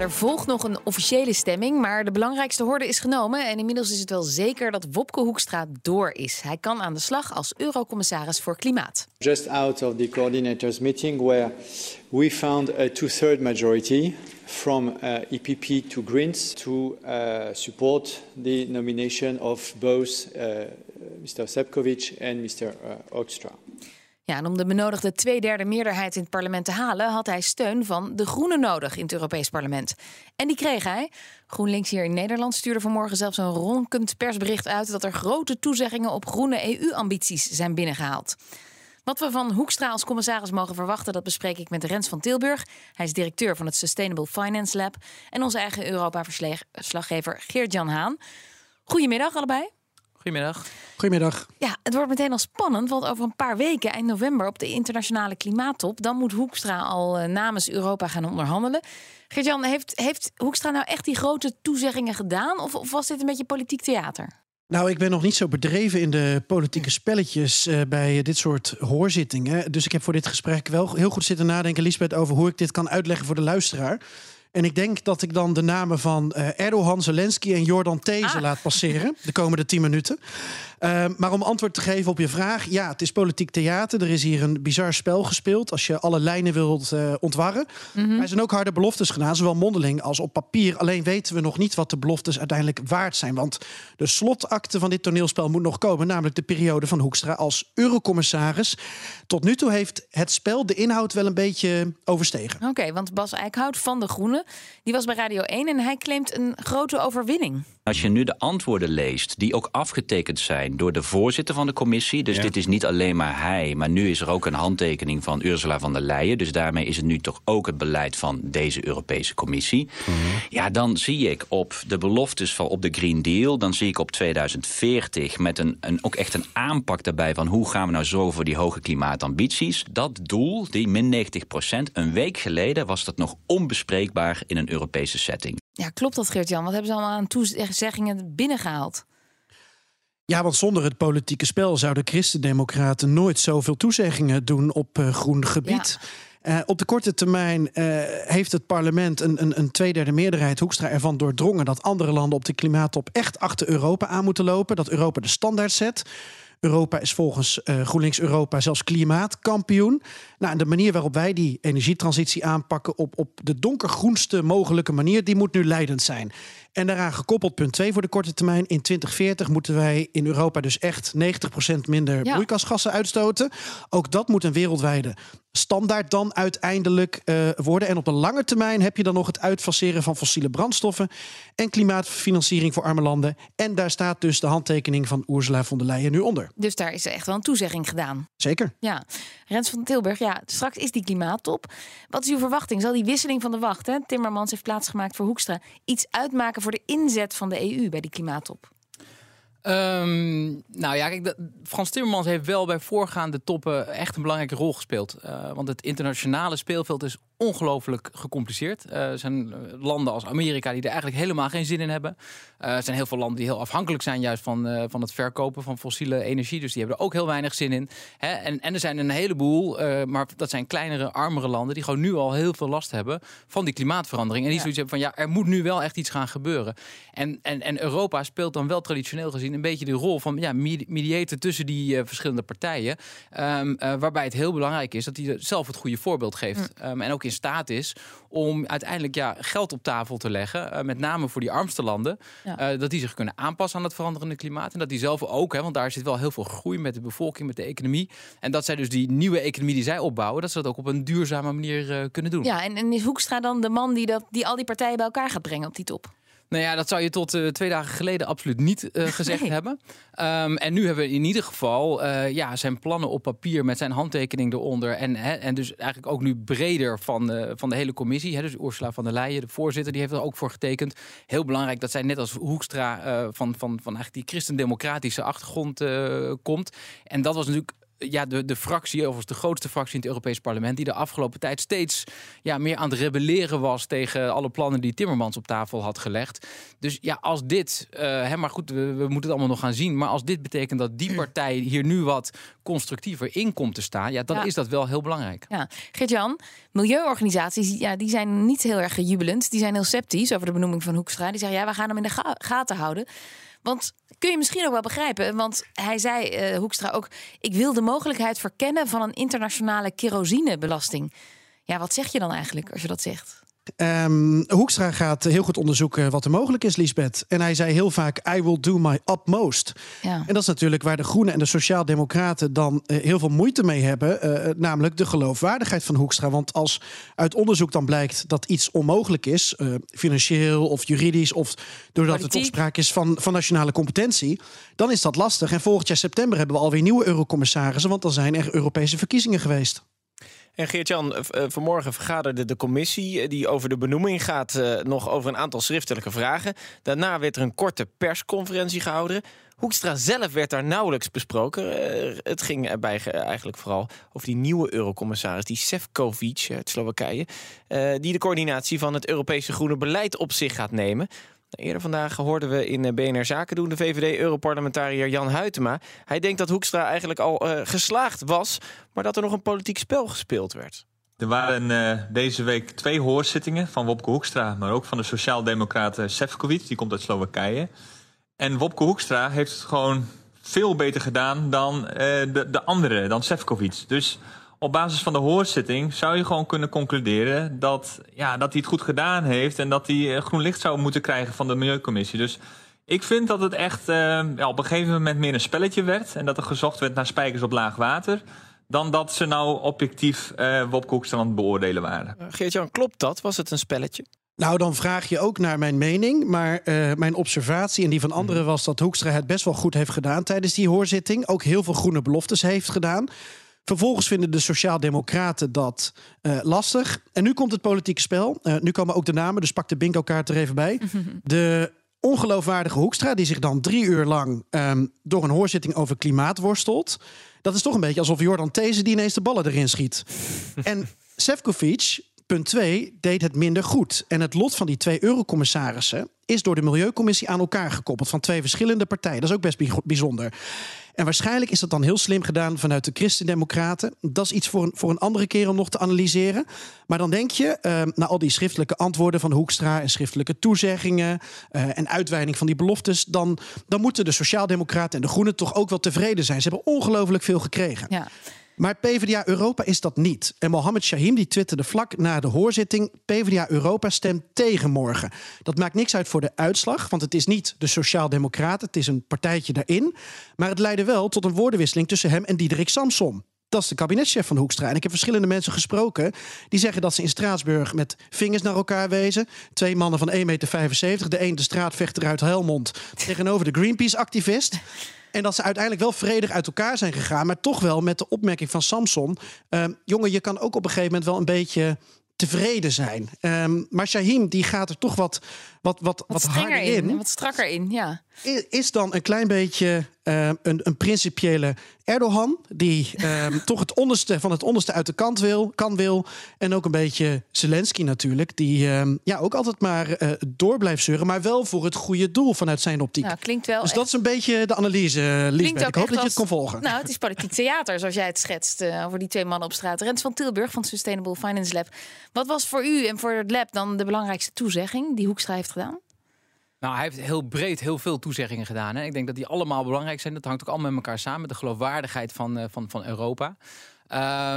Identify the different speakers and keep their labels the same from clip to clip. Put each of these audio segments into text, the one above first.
Speaker 1: Er volgt nog een officiële stemming, maar de belangrijkste horde is genomen. En inmiddels is het wel zeker dat Wopke Hoekstra door is. Hij kan aan de slag als eurocommissaris voor klimaat.
Speaker 2: Just out of the coordinators meeting where we found a two-third majority from uh, EPP to Greens to uh, support the nomination of both uh, Mr. Sepkovic and Mr. Hoekstra.
Speaker 1: Ja, om de benodigde tweederde meerderheid in het parlement te halen, had hij steun van de Groenen nodig in het Europees Parlement. En die kreeg hij. GroenLinks hier in Nederland stuurde vanmorgen zelfs een ronkend persbericht uit dat er grote toezeggingen op groene EU-ambities zijn binnengehaald. Wat we van Hoekstra als commissaris mogen verwachten, dat bespreek ik met Rens van Tilburg. Hij is directeur van het Sustainable Finance Lab. En onze eigen Europa-verslaggever Geert-Jan Haan. Goedemiddag allebei.
Speaker 3: Goedemiddag.
Speaker 4: Goedemiddag.
Speaker 1: Ja, het wordt meteen al spannend, want over een paar weken, eind november, op de internationale klimaattop, dan moet Hoekstra al eh, namens Europa gaan onderhandelen. Geert-Jan, heeft, heeft Hoekstra nou echt die grote toezeggingen gedaan, of, of was dit een beetje politiek theater?
Speaker 4: Nou, ik ben nog niet zo bedreven in de politieke spelletjes uh, bij dit soort hoorzittingen. Dus ik heb voor dit gesprek wel heel goed zitten nadenken, Lisbeth, over hoe ik dit kan uitleggen voor de luisteraar. En ik denk dat ik dan de namen van uh, Erdogan, Zelensky en Jordan These
Speaker 1: Ah.
Speaker 4: laat passeren de komende tien minuten. Uh, maar om antwoord te geven op je vraag, ja, het is politiek theater. Er is hier een bizar spel gespeeld als je alle lijnen wilt uh, ontwarren.
Speaker 1: Mhm.
Speaker 4: Er zijn ook harde beloftes gedaan, zowel mondeling als op papier. Alleen weten we nog niet wat de beloftes uiteindelijk waard zijn. Want de slotakte van dit toneelspel moet nog komen, namelijk de periode van Hoekstra als eurocommissaris. Tot nu toe heeft het spel de inhoud wel een beetje overstegen.
Speaker 1: Oké, want Bas Eickhout van de Die was bij Radio 1 en hij claimt een grote overwinning.
Speaker 5: Als je nu de antwoorden leest, die ook afgetekend zijn door de voorzitter van de commissie. Dus
Speaker 4: Ja.
Speaker 5: dit is niet alleen maar hij, maar nu is er ook een handtekening van Ursula von der Leyen. Dus daarmee is het nu toch ook het beleid van deze Europese commissie. Ja, dan zie ik op de beloftes van op de Green Deal, dan zie ik op 2040 met een, een, ook echt een aanpak daarbij van hoe gaan we nou zorgen voor die hoge klimaatambities. Dat doel, die min 90 procent, een week geleden was dat nog onbespreekbaar in een Europese setting.
Speaker 1: Ja, klopt dat Geert-Jan? Wat hebben ze allemaal aan toezeggingen binnengehaald?
Speaker 4: Ja, want zonder het politieke spel zouden christendemocraten nooit zoveel toezeggingen doen op uh, groen gebied. Uh, op de korte termijn uh, heeft het parlement een, een, een tweederde meerderheid Hoekstra ervan doordrongen dat andere landen op de klimaattop echt achter Europa aan moeten lopen. Dat Europa de standaard zet. Europa is volgens uh, GroenLinks Europa zelfs klimaatkampioen. Nou, en de manier waarop wij die energietransitie aanpakken op, op de donkergroenste mogelijke manier, die moet nu leidend zijn. En daaraan gekoppeld punt 2 voor de korte termijn. In 2040 moeten wij in Europa dus echt 90% minder
Speaker 1: Ja.
Speaker 4: broeikasgassen uitstoten. Ook dat moet een wereldwijde standaard dan uiteindelijk uh, worden. En op de lange termijn heb je dan nog het uitfaseren van fossiele brandstoffen en klimaatfinanciering voor arme landen. En daar staat dus de handtekening van Ursula von der Leyen nu onder.
Speaker 1: Dus daar is echt wel een toezegging gedaan.
Speaker 4: Zeker.
Speaker 1: Ja, Rens van Tilburg, ja, straks is die klimaattop. Wat is uw verwachting? Zal die wisseling van de wacht, hè? Timmermans heeft plaatsgemaakt voor Hoekstra, iets uitmaken voor de inzet van de EU bij die klimaattop?
Speaker 3: Um, nou ja, kijk, dat, Frans Timmermans heeft wel bij voorgaande toppen echt een belangrijke rol gespeeld. Uh, want het internationale speelveld is ongelooflijk gecompliceerd. Uh, er zijn landen als Amerika die er eigenlijk helemaal geen zin in hebben. Uh, er zijn heel veel landen die heel afhankelijk zijn juist van, van het verkopen van fossiele energie. Dus die hebben er ook heel weinig zin in. Hè? En, en er zijn een heleboel, maar dat zijn kleinere, armere landen... die gewoon nu al heel veel last hebben van die klimaatverandering. En die ja. zoiets hebben van, ja, er moet nu wel echt iets gaan gebeuren. En, en, en Europa speelt dan wel traditioneel gezien een beetje de rol van ja, mediator tussen die uh, verschillende partijen. Um, uh, waarbij het heel belangrijk is dat hij zelf het goede voorbeeld geeft. Mm. Um, en ook in staat is om uiteindelijk ja, geld op tafel te leggen. Uh, met name voor die armste landen. Ja. dat die zich kunnen aanpassen aan het veranderende klimaat. En dat die zelf ook, hè, want daar zit wel heel veel groei met de bevolking, met de economie. En dat zij dus die nieuwe economie die zij opbouwen, dat ze dat ook op een duurzame manier kunnen doen.
Speaker 1: Ja, en, en is Hoekstra dan de man die, dat, die al die partijen bij elkaar gaat brengen op die top?
Speaker 3: Nou ja, dat zou je tot uh, twee dagen geleden absoluut niet uh, gezegd nee. hebben. Um, en nu hebben we in ieder geval uh, ja, zijn plannen op papier met zijn handtekening eronder. En, hè, en dus eigenlijk ook nu breder van de, van de hele commissie. Hè, dus Ursula van der Leyen, de voorzitter, die heeft er ook voor getekend. Heel belangrijk dat zij net als Hoekstra van, van, van eigenlijk die christendemocratische achtergrond komt. En dat was natuurlijk ja, de, de fractie, of de grootste fractie in het Europees Parlement, die de afgelopen tijd steeds ja, meer aan het rebelleren was tegen alle plannen die Timmermans op tafel had gelegd. Dus ja, als dit, uh, hè, maar goed, we, we, moeten het allemaal nog gaan zien. Maar als dit betekent dat die partij hier nu wat constructiever in komt te staan, ja, dan ja. is dat wel heel belangrijk.
Speaker 1: Ja, Gert-Jan, milieuorganisaties ja, die zijn niet heel erg jubelend. Die zijn heel sceptisch over de benoeming van Hoekstra. Die zeggen ja, we gaan hem in de ga gaten houden. Want kun je misschien ook wel begrijpen, want hij zei, uh, Hoekstra ook... ik wil de mogelijkheid verkennen van een internationale kerosinebelasting. Ja, wat zeg je dan eigenlijk als je dat zegt?
Speaker 4: Um, Hoekstra gaat heel goed onderzoeken wat er mogelijk is, Lisbeth. En hij zei heel vaak: I will do my utmost. Ja. En dat is natuurlijk waar de Groenen en de Sociaaldemocraten dan uh, heel veel moeite mee hebben. Uh, namelijk de geloofwaardigheid van Hoekstra. Want als uit onderzoek dan blijkt dat iets onmogelijk is, uh, financieel of juridisch, of doordat Politiek. het opspraak is van, van nationale competentie, dan is dat lastig. En volgend jaar september hebben we alweer nieuwe eurocommissarissen, want dan zijn er Europese verkiezingen geweest.
Speaker 6: Geert-Jan, eh, vanmorgen vergaderde de commissie die over de benoeming gaat nog over een aantal schriftelijke vragen. Daarna werd er een korte persconferentie gehouden. Hoekstra zelf werd daar nauwelijks besproken. Het ging erbij eigenlijk vooral over die nieuwe eurocommissaris, die Sefcovic uit Slowakije, die de coördinatie van het Europese groene beleid op zich gaat nemen. Eerder vandaag hoorden we in BNR Zaken doen de VVD-europarlementariër Jan Huytema. Hij denkt dat Hoekstra eigenlijk al uh, geslaagd was, maar dat er nog een politiek spel gespeeld werd.
Speaker 7: Er waren uh, deze week twee hoorzittingen van Wopke Hoekstra, maar ook van de sociaaldemocraat Sefcovic, die komt uit Slowakije. En Wopke Hoekstra heeft het gewoon veel beter gedaan dan de, de andere, dan Sefcovic. Dus op basis van de hoorzitting zou je gewoon kunnen concluderen dat, ja, dat hij het goed gedaan heeft en dat hij eh, groen licht zou moeten krijgen van de Milieucommissie. Dus ik vind dat het echt uh, ja, op een gegeven moment meer een spelletje werd en dat er gezocht werd naar spijkers op laag water. Dan dat ze nou objectief uh, Hoekstra aan het beoordelen waren.
Speaker 6: Geert-Jan, klopt dat? Was het een spelletje?
Speaker 4: Nou, dan vraag je ook naar mijn mening. Maar uh, mijn observatie en die van anderen was dat Hoekstra het best wel goed heeft gedaan tijdens die hoorzitting. Ook heel veel groene beloftes heeft gedaan. Vervolgens vinden de Sociaaldemocraten dat uh, lastig. En nu komt het politieke spel. Uh, nu komen ook de namen, dus pak de bingo-kaart er even bij. De ongeloofwaardige Hoekstra, die zich dan drie uur lang um, door een hoorzitting over klimaat worstelt. Dat is toch een beetje alsof Jordan These die ineens de ballen erin schiet. en Sefcovic, punt 2, deed het minder goed. En het lot van die twee eurocommissarissen is door de Milieucommissie aan elkaar gekoppeld van twee verschillende partijen. Dat is ook best bijzonder. En waarschijnlijk is dat dan heel slim gedaan vanuit de Christendemocraten. Dat is iets voor een, voor een andere keer om nog te analyseren. Maar dan denk je, uh, na al die schriftelijke antwoorden van Hoekstra en schriftelijke toezeggingen uh, en uitweiding van die beloftes, dan, dan moeten de Sociaaldemocraten en de Groenen toch ook wel tevreden zijn. Ze hebben ongelooflijk veel gekregen. Ja. Maar PvdA Europa is dat niet. En Mohammed Shahim die twitterde vlak na de hoorzitting... PvdA Europa stemt tegen morgen. Dat maakt niks uit voor de uitslag, want het is niet de Sociaaldemocraten... het is een partijtje daarin. Maar het leidde wel tot een woordenwisseling tussen hem en Diederik Samsom. Dat is de kabinetchef van Hoekstra. En ik heb verschillende mensen gesproken die zeggen dat ze in Straatsburg met vingers naar elkaar wezen. Twee mannen van 1,75 meter. De een de straatvechter uit Helmond tegenover de Greenpeace-activist. En dat ze uiteindelijk wel vredig uit elkaar zijn gegaan. Maar toch wel met de opmerking van Samson. Uh, jongen, je kan ook op een gegeven moment wel een beetje tevreden zijn. Um, maar Shahim die gaat er toch wat, wat, wat, wat,
Speaker 1: wat
Speaker 4: harder
Speaker 1: in, in. Wat strakker in, ja.
Speaker 4: Is dan een klein beetje uh, een, een principiële Erdogan... die uh, toch het onderste van het onderste uit de kant wil, kan wil. En ook een beetje Zelensky natuurlijk... die uh, ja, ook altijd maar uh, door blijft zeuren... maar wel voor het goede doel vanuit zijn optiek.
Speaker 1: Nou, klinkt wel
Speaker 4: dus
Speaker 1: echt...
Speaker 4: dat is een beetje de analyse, Liesbeth. Ik hoop dat je het kon volgen.
Speaker 1: Nou, het is politiek theater, zoals jij het schetst... Uh, over die twee mannen op straat. Rens van Tilburg van Sustainable Finance Lab. Wat was voor u en voor het lab dan de belangrijkste toezegging... die Hoekstra heeft gedaan?
Speaker 3: Nou, hij heeft heel breed heel veel toezeggingen gedaan. Hè. Ik denk dat die allemaal belangrijk zijn. Dat hangt ook allemaal met elkaar samen. De geloofwaardigheid van, uh, van, van Europa.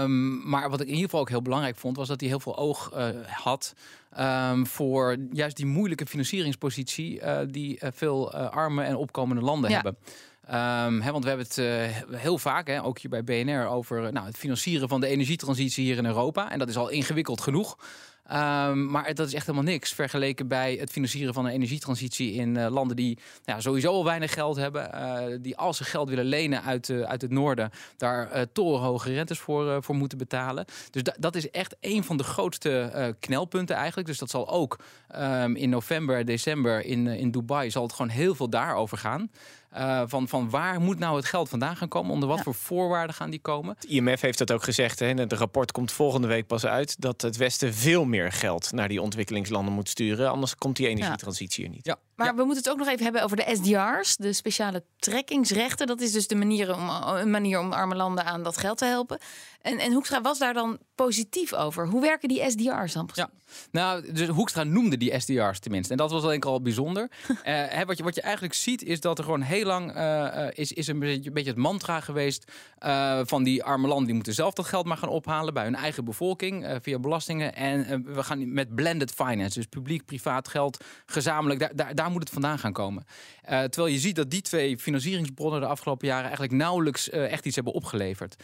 Speaker 3: Um, maar wat ik in ieder geval ook heel belangrijk vond, was dat hij heel veel oog uh, had um, voor juist die moeilijke financieringspositie uh, die veel arme en opkomende landen ja. hebben. Um, hè, want we hebben het uh, heel vaak, hè, ook hier bij BNR, over nou, het financieren van de energietransitie hier in Europa. En dat is al ingewikkeld genoeg. Ehm, maar dat is echt helemaal niks vergeleken bij het financieren van een energietransitie in uh, landen die ja, sowieso al weinig geld hebben. Uh, die als ze geld willen lenen uit, uh, uit het noorden, daar torenhoge rentes voor, voor moeten betalen. Dus dat is echt een van de grootste knelpunten eigenlijk. Dus dat zal ook um, in november, december in, in Dubai zal het gewoon heel veel daarover gaan. Uh, van, van waar moet nou het geld vandaan gaan komen? Onder wat voor voorwaarden gaan die komen?
Speaker 6: Het IMF heeft dat ook gezegd. Hè? Het rapport komt volgende week pas uit. Dat het Westen veel meer geld naar die ontwikkelingslanden moet sturen. Anders komt die energietransitie er niet.
Speaker 1: Ja. Maar we moeten het ook nog even hebben over de SDR's, de speciale trekkingsrechten. Dat is dus de manier om, een manier om arme landen aan dat geld te helpen. En, en Hoekstra was daar dan positief over. Hoe werken die SDR's dan
Speaker 3: Ja, nou, dus Hoekstra noemde die SDR's tenminste. En dat was denk ik al bijzonder. uh, wat, je, wat je eigenlijk ziet is dat er gewoon heel lang uh, is, is een, beetje, een beetje het mantra geweest uh, van die arme landen. Die moeten zelf dat geld maar gaan ophalen bij hun eigen bevolking via belastingen. En we gaan met blended finance, dus publiek, privaat geld, gezamenlijk. Daar, daar, daar moet het vandaan gaan komen. terwijl je ziet dat die twee financieringsbronnen de afgelopen jaren eigenlijk nauwelijks echt iets hebben opgeleverd.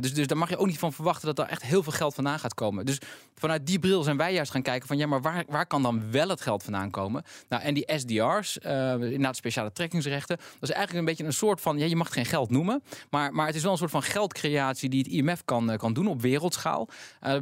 Speaker 3: dus, dus daar mag je ook niet van verwachten dat er echt heel veel geld vandaan gaat komen. Dus vanuit die bril zijn wij juist gaan kijken van ja, maar waar, waar kan dan wel het geld vandaan komen? Nou, en die SDR's, inderdaad speciale trekkingsrechten, dat is eigenlijk een beetje een soort van, ja, je mag het geen geld noemen, maar, maar het is wel een soort van geldcreatie die het IMF kan, kan doen op wereldschaal.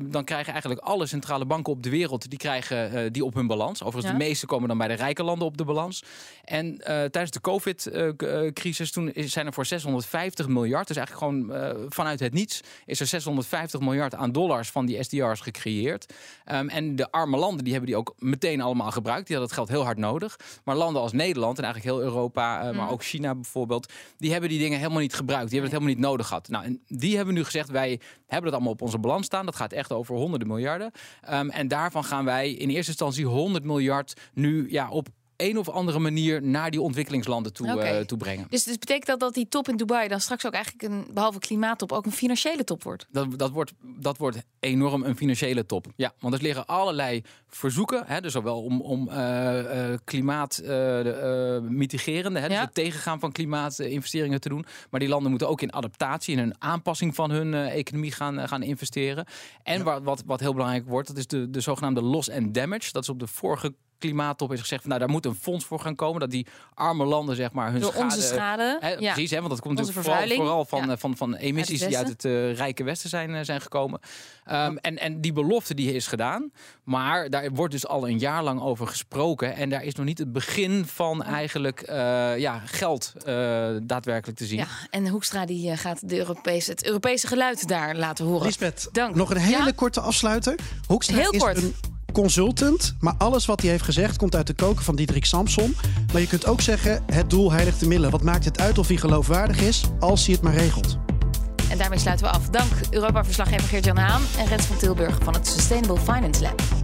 Speaker 3: Dan krijgen eigenlijk alle centrale banken op de wereld, die krijgen die op hun balans. Overigens, ja. de meeste komen dan bij de rijke landen op de balans. En tijdens de COVID-crisis, toen zijn er voor 650 miljard, dus eigenlijk gewoon vanuit het niets, is er 650 miljard aan dollars van die SDR's gecreëerd. Um, en de arme landen die hebben die ook meteen allemaal gebruikt. Die hadden het geld heel hard nodig. Maar landen als Nederland en eigenlijk heel Europa, uh, maar ook China bijvoorbeeld, die hebben die dingen helemaal niet gebruikt. Die hebben het helemaal niet nodig gehad. Nou, en die hebben nu gezegd: wij hebben het allemaal op onze balans staan. Dat gaat echt over honderden miljarden. Um, en daarvan gaan wij in eerste instantie 100 miljard nu ja, op een of andere manier naar die ontwikkelingslanden toe, okay. uh, toe brengen.
Speaker 1: Dus, dus betekent dat dat die top in Dubai dan straks ook eigenlijk een, behalve klimaattop, ook een financiële top wordt?
Speaker 3: Dat, dat, wordt, dat wordt enorm een financiële top. Ja, want er liggen allerlei verzoeken, hè, dus zowel om, om uh, uh, klimaat mitigerende, hè, dus het tegengaan van klimaatinvesteringen te doen. Maar die landen moeten ook in adaptatie, in een aanpassing van hun economie gaan, gaan investeren. En ja. wat, wat heel belangrijk wordt, dat is de, de zogenaamde loss and damage. Dat is op de vorige klimaattop is gezegd van nou daar moet een fonds voor gaan komen dat die arme landen zeg maar hun
Speaker 1: Door
Speaker 3: schade,
Speaker 1: onze schade
Speaker 3: hè,
Speaker 1: ja.
Speaker 3: precies hè, want dat komt onze natuurlijk vooral, vooral van, ja. van, van emissies uit die uit het uh, rijke westen zijn, uh, zijn gekomen um, en, en die belofte die is gedaan maar daar wordt dus al een jaar lang over gesproken en daar is nog niet het begin van eigenlijk uh, ja, geld daadwerkelijk te zien.
Speaker 1: Ja, en Hoekstra die gaat de Europese, het Europese geluid daar laten horen.
Speaker 4: Lisbeth,
Speaker 1: Dank.
Speaker 4: nog een hele korte afsluiter. Hoekstra
Speaker 1: Heel
Speaker 4: is
Speaker 1: kort.
Speaker 4: een consultant. Maar alles wat hij heeft gezegd komt uit de koken van Diederik Samson. Maar je kunt ook zeggen, het doel heiligt de middelen. Wat maakt het uit of hij geloofwaardig is, als hij het maar regelt.
Speaker 1: En daarmee sluiten we af. Dank Europa-verslaggever Geert-Jan Haan en Rens van Tilburg van het Sustainable Finance Lab.